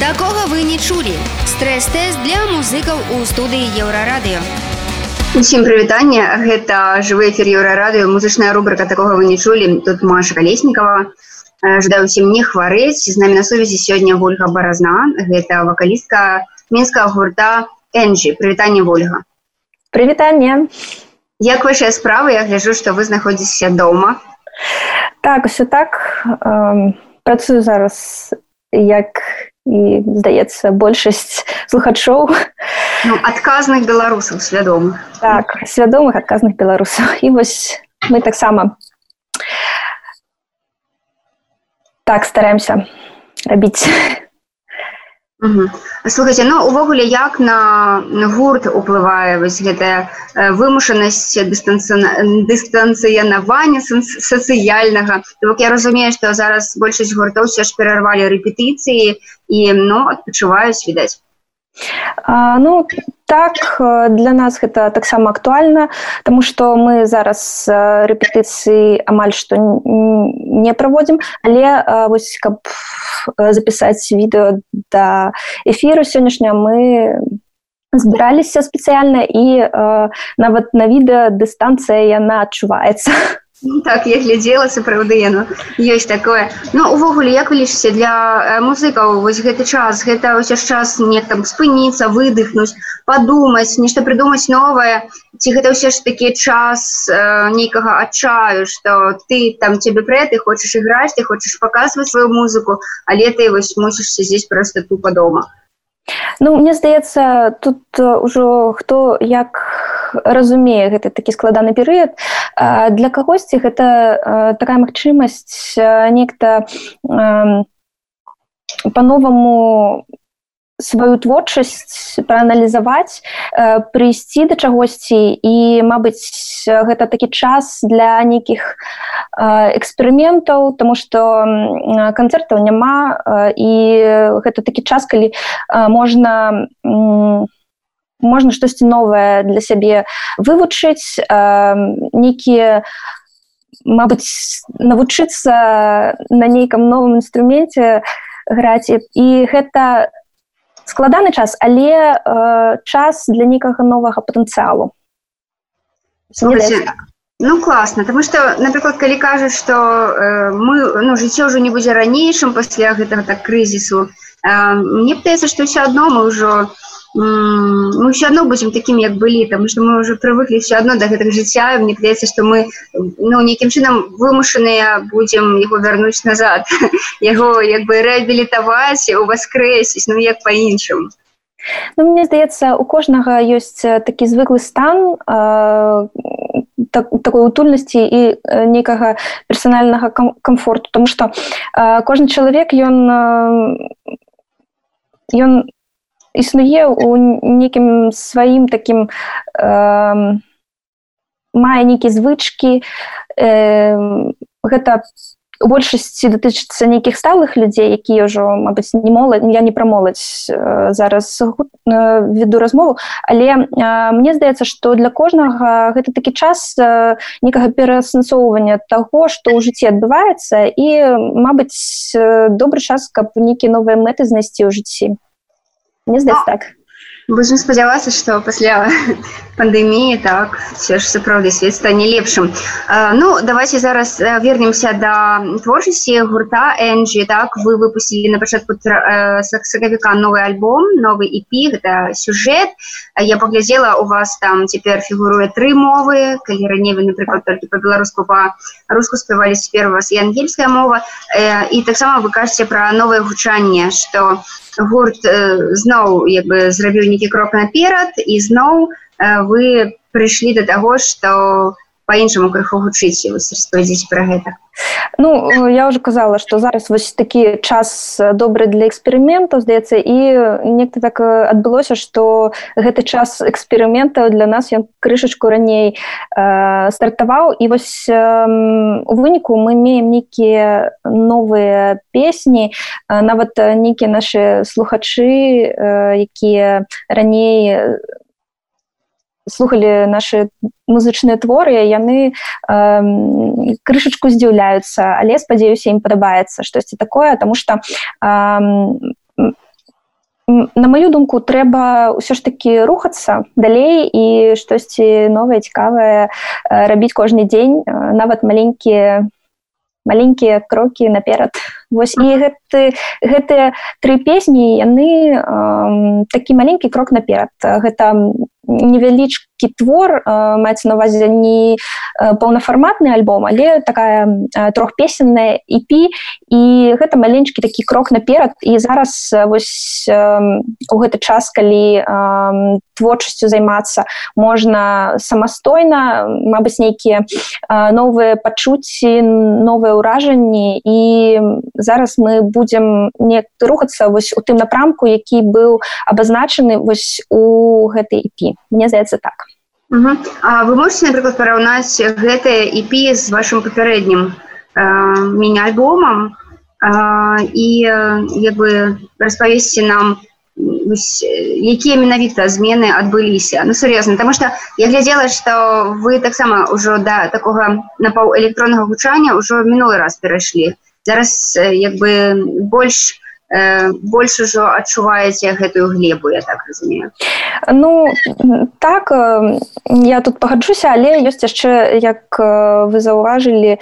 Такога вы не чулі. Стрэс-тэст для музыкаў у студыі еўрарадыё. Усім прывітанне гэта жывы эфір еўрарадыё музычная рубрика такога вы не чулі тут Маша калеснікова жадаю усім не хварэць з намі на сувязі сёння ольга баразна гэта вакалістка мінскага гурта энжі прывітанне ольга. Прывітанне як ваша справы я гляжу што вы знаходзіцеся дома. Так усё так. Э, працую зараз як і здаецца большасць слухачоў. Ну, адказных беларусаў свядомых. Так свядомых адказных беларусаў і вось мы таксама. Так стараемся рабіць слухайте ну увогуле як на гурт уплывае вось гэтая вымушанасць дыстанцыянавання сацыяльнага бок я разумею што зараз большасць гуртоў все ж перарвалі рэпетыцыі і ну адпачуваюць відаць А, ну так для нас гэта таксама актуальна тому что мы зараз рэпетыцыі амаль што не праводзім але вось каб запісаць відэо да эфіру сённяшня мы збіраліся спецыяльна і нават на відэа дыстанцыя яна адчуваецца так я глядзела сапраўды яно ёсць такое. Но ну, увогуле як вы лічыце для музыкаў вось гэты час гэта ўсё ж час не там спыніцца выдыхнуць падумаць нешта прыдумаць новае? Ці гэта ўсё ж такі час э, нейкага адчаю что ты там цябе прэ ты хочаш іграць ты хочаш паказваць сваю музыку але ты вось мусішся здесь просто тупа дома Ну мне здаецца тут ўжо хто як разумее гэты такі складаны перыяд. Для кагосьці гэта такая магчымасць нехта по-новаму сваю творчасць прааналізаваць э, прыйсці да чагосьці і мабыць гэта такі час для нейкіх э, эксперыментаў тому что канцэртаў няма э, і гэта такі час калі можна можна штосьці новае для сябе вывучыць нейкія мабыць навучыцца на нейкам новым інструменце граць. І гэта складаны час але э, час для нейкага новага патэнцыялу. Ну класна потому что напрыклад калі кажуць что э, мы ну жыццё ўжо не будзе ранейшым пасля гэтага так крызісу э, мне птаецца что все адно мы ўжо не мы все одно будем таким як былі там что мы уже привыкли все одно до гэтых жыцця мне кажется что мы ну нейкім чынам вымушаныя будем его вярнуць назад яго як бы реабілітаваць у воскресіць ну як по-іншаму ну, мне здаецца у кожнага ёсць такі звыклы стан э, так, такой утульнасці і нейкага персанальнага ком комфорту тому что э, кожны чалавек ён ён не існуе у нейкім сваім таким э, мае нейкія звычки э, гэта большасці датычыцца нейкіх сталых людзей якія ўжо мабыць не моладзь я не пра моладзь э, зараз э, веду размову але э, мне здаецца что для кожнага гэта такі час э, некага пераасэнсоўвання таго что ў жыцці адбываецца і мабыць э, добры час каб нейкія новыя мэты знайсці ў жыцці мне здаецца так будем спадзявацца что пасля пандеміі так все ж сапраўды свет стане лепшым ну давайте зараз вернемся до творчасці гурта энджи так. Вы выпустили на пачатку сакавіка новый альбом новый ip это сюжет. Я поглядела у вас там цяпер фігуруе тры мовы. Калі раней вы напрыклад только по-беларуску по руску спявались первого вас і ангельская мова і таксама вы кажаце про новое гучанне что гурт зноў як бы зрабіў нейкі крок наперад і зноў вы прыйшлі до таго что по-іншаму крыху гучыць распавядзіць про гэта. Ну я уже казала что зараз вось такі час добры для эксперыментаў здаецца і нехта так адбылося что гэты час эксперыментаў для нас ён крышачку раней э, стартаваў і вось э, у выніку мы имеем нейкія новыя песні нават нейкія наши слухачы э, якія раней слухали наши музычныя творы яны э, крышачку здзіўляюцца. Але спадзяюся ім падабаецца штосьці такое тому что э, на маю думку трэба ўсё ж таки рухацца далей і штосьці новае цікавае рабіць кожны дзень нават маленькія маленькія крокі наперад. Вось і гэты гэтыя тры песні яны э, такі маленькі крок наперад. Гэта невяліч невялічкі твор маецца на увазе не паўнафарматны альбом але такая трохпесенная іпі і гэта маленькі такі крок наперад. І зараз вось у гэты час калі творчасцю займацца можна самастойна Мабыць нейкія новыя пачуцці новыя ўражанні. І зараз мы будзем не рухацца вось у тым напрамку які быў абазначаны вось у гэтай іпі мне здаецца так угу. А вы можете напрыклад параўнаць гэтае EP з вашим папярэднім э, міні-альбомам і як бы распавесці нам якія менавіта змены адбыліся ну сур'ёзна потому что я глядзела что вы таксама ўжо да такога напаў электроннага гучання ўжо мінулы раз перайшлі зараз як бы больш больш ужо адчуваеце гэтую глебу я так разумею. Ну так я тут пагаджуся але ёсць яшчэ як вы заўважылі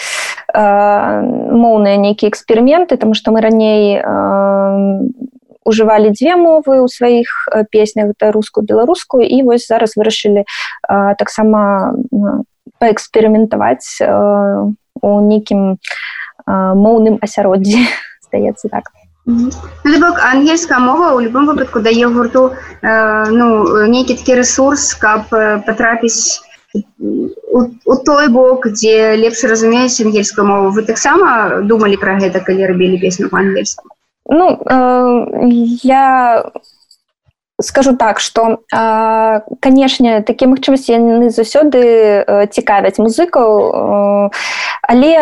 моўныя нейкія эксперыменты там што мы раней ужывалі дзве мовы ў сваіх песнях да рускую беларускую і вось зараз вырашылі таксама паэксперыментаваць у нейкім моўным асяроддзі здаецца так Ну, бок ангельская мова у любом выпадку дае гурту э, ну нейкі такі ресурс каб патрапіць у, у той бок дзе лепш разумеюць ангельскую мову. Вы таксама думалі пра гэта калі рабілі песню по-ангельску ну э, я скажу так что канешне такія магчымасці яны заўсёды цікавяць музыкаў але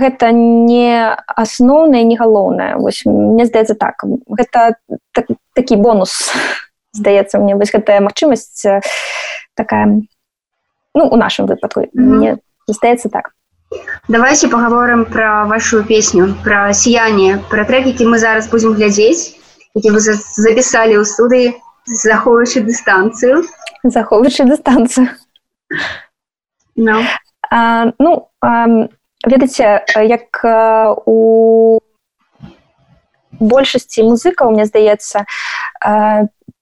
гэта не асноўнае не галоўнае. Вось мне здаецца так гэта так, такі бонус здаецца мне. Вось гэтая магчымасць такая ну у нашым выпадку mm -hmm. мне здаецца так. Давайте паговорым пра вашу песню пра сіяние пра трек які мы зараз будзем глядзець які вы запісалі ў студыі захоўваючы дыстанцыю захоўваючы дыстанцыю no. а, ну ведаце як у большасці музыкаў мне здаецца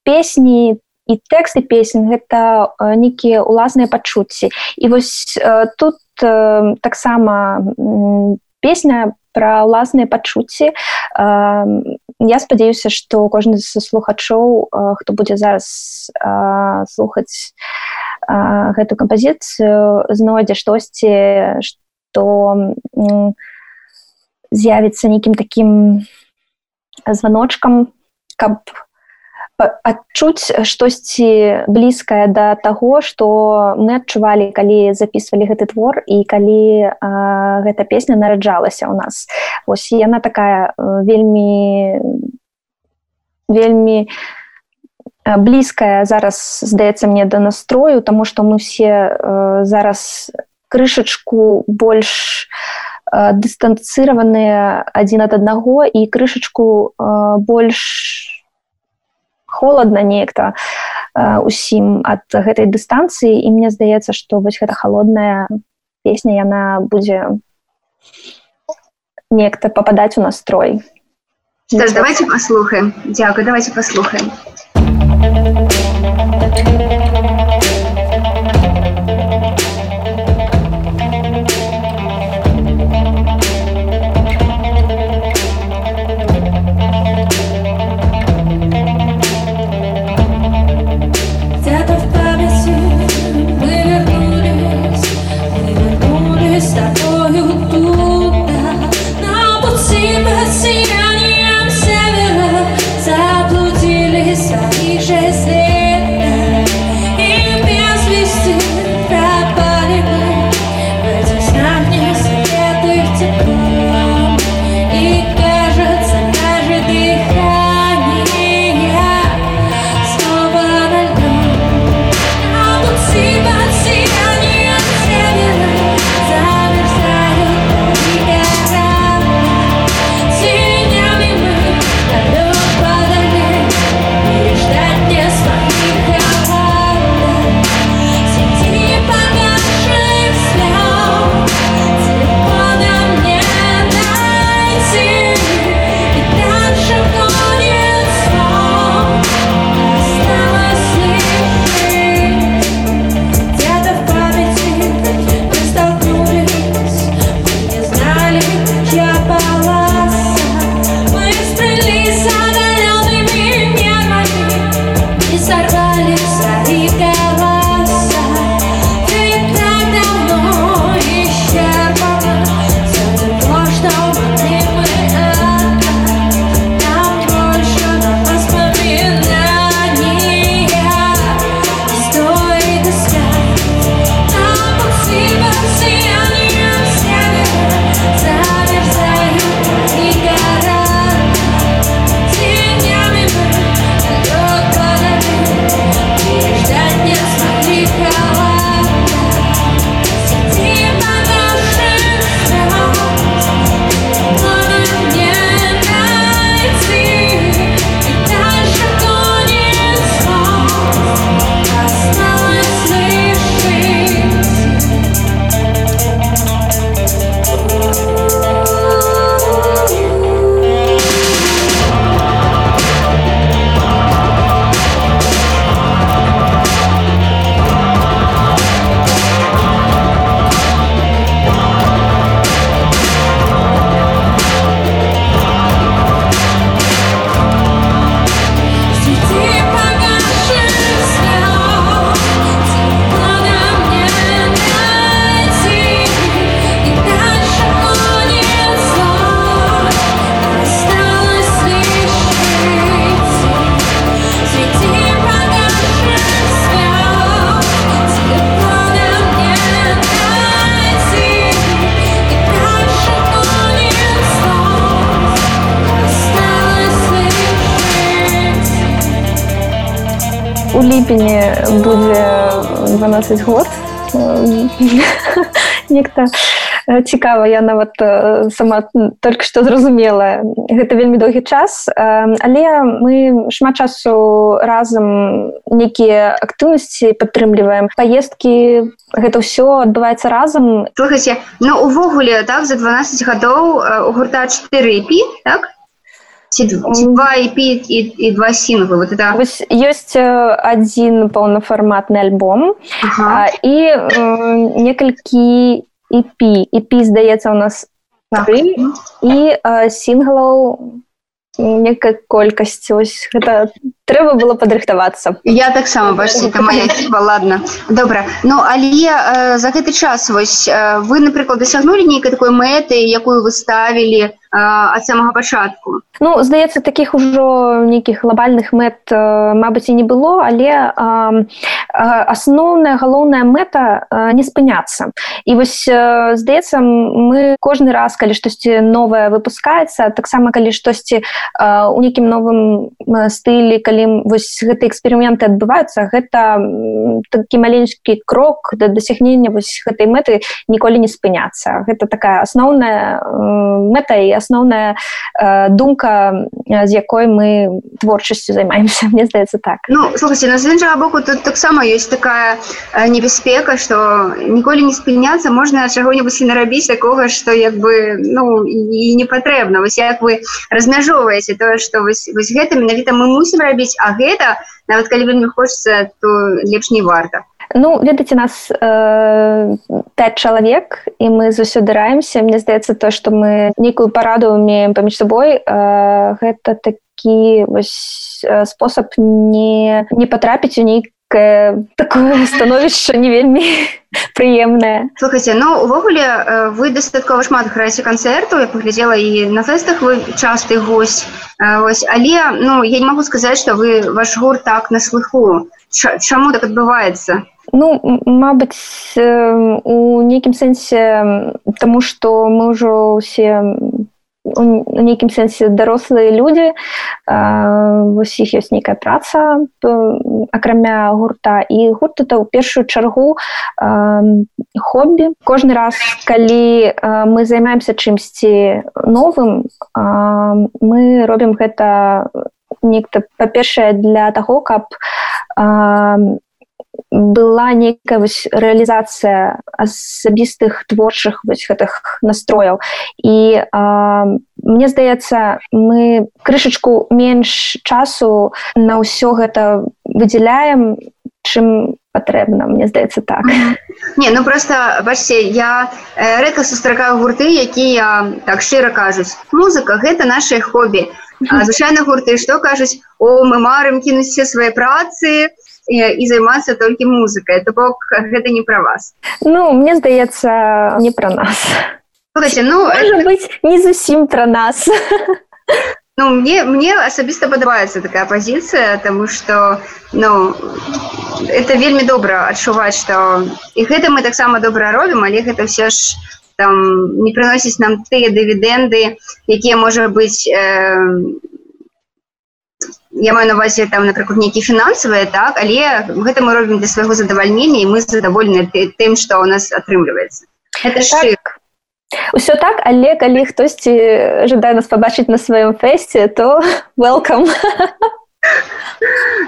песні і тэксты песень гэта нейкія уласныя пачуцці і вось тут таксама песня пра ўласныя пачуцці я спадзяюся што кожны з слухачоў хто будзе зараз слухаць гэту кампазіцыю знойдзе штосьці што з'явіцца нейкім такім званочкам каб адчуць штосьці блізкае да таго што мы адчувалі калі записывалі гэты твор і калі а, гэта песня нараджалася ў нас. Ось яна такая вельмі вельмі блізкая зараз здаецца мне да настрою тому што мы все зараз крышачку больш дыстанцыраваныя адзін ад аднаго і крышачку больш холодна неяк-то усім ад гэтай дыстанцыі і мне здаецца што вось гэта холодная песня яна будзе неяк-то попадаць у настрой. Ж, давайте послухаем дзякую давайте послухаем у ліпені будзе 12 год. Нехта. Цікава я нават сама только што зразумела гэта вельмі доўгі час. Але мы шмат часу разам некія актыўнасці падтрымліваем. Паездкі гэта ўсё адбываецца разам. Слухайце ну увогуле так за 12 гадоў у гурта 4 пі так два EP и, и два сингла. Вот это... Есть один полноформатный альбом ага. и э, несколько EP. EP, здаецца, у нас три. И э, синглов некая колькасць. Ось, гэта трэба было падрыхтавацца я таксама это моя хіба ладно добра ну але э, за гэты час вось э, вы напрыклад дасягнули нейкай такой мэты якую вы ставілі э, ад самага пачатку ну здаецца таких ужо нейкіх глобальных мэт Мабыць і не было але асноўная галоўная мэта не спыняцца і вось здаецца мы кожны раз калі штосьці новае выпускаецца таксама калі штосьці у нейкім новым стылі калі вось гэты эксперыменты адбываюцца гэта такі маленькі крок да дасягнення вось гэтай мэты ніколі не спыняцца гэта такая асноўная мэта і асноўная э, думка з якой мы творчасцю займаемся мне здаецца так. Ну слухайте на іншага боку тут таксама ёсць такая небяспека что ніколі не спыняцца можна чаго-небудзь нарабіць такога что як бы ну і не патрэбна вось як вы размяжоўваеце тое что вось, вось гэта менавіта мы мусім рабіць а гэта нават калі вельмі хочется то лепш не варта ну ведаце нас э, 5 чалавек і мы заўсёды мне здаецца то что мы нейкую параду умеем паміж сабой э, гэта такі вось спосаб не не патрапіць у нейк такое становішча не вельмі прыемнае слухайте ну увогуле э, вы дастаткова шмат граеце канцэрту. Я паглядзела і на фэстах вы часты гость э, ось але ну я не могу сказаць что вы ваш гурт так на слыху. Чаму так адбываецца ну Мабыць э, у нейкім сэнсе тому что мы ўжо усе у нейкім сэнсе дарослыя людзі вось іх ёсць нейкая праца акрамя гурта. І гурт это ў першую чаргу хобі кожны раз калі мы займаемся чымсьці новым мы робім гэта нехта па-першае для таго каб была нейкая вось рэалізацыя асабістых творчых вось гэтых настрояў і а, мне здаецца мы крышачку менш часу на ўсё гэта выдзяляем чым патрэбна мне здаецца так. Не ну просто бачце я э, рэдка сустракаю гурты якія так шчыра кажуць. Музыка гэта наше хобі. Звычайна гурты што кажуць? О мы марым кінуць все свае працы і займацца толькі музыкай то бок гэта не пра вас. Ну мне здаецца не пра нас. Слушайте, ну это... быть не зусім пра нас. Ну мне мне асабіста падабаецца такая пазіцыя тому что ну это вельмі добра адчуваць что і гэта мы таксама добра робім але гэта все ж там не прыносіць нам тыя дывідэнды якія можа быць э, я маю на увазе там напрыклад нейкі фінансавыя так але гэта мы робім для свайго задавальнення і мы задаволены тым што ў нас атрымліваецца это так. Усё так але калі хтосьці жадае нас пабачыць на сваём фэсце то welcome.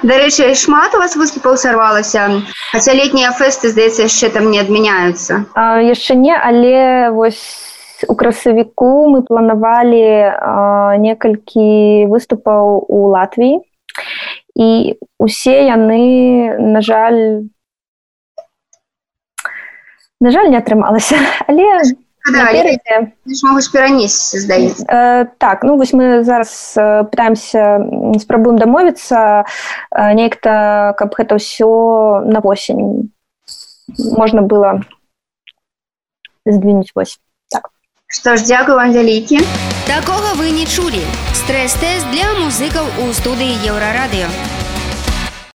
Дарэчы шмат у вас выступаў сарвалася. Хаця летнія фэсты здаецца яшчэ там не адмяняюцца. Яшчэ не але вось у красавіку мы планавалі некалькі выступаў у Латвіі і усе яны на жаль на жаль не атрымалася але могуць перанесці здаецца э, так ну вось мы зараз э, пытаемся спрабуем дамовіцца э, нейкта каб гэта ўсё на восень можна было здвинуть вось Што ж дзякую вам вялікі. Такога вы не чулі. Стрэс-тэст для музыкаў у студыі еўрарадыё.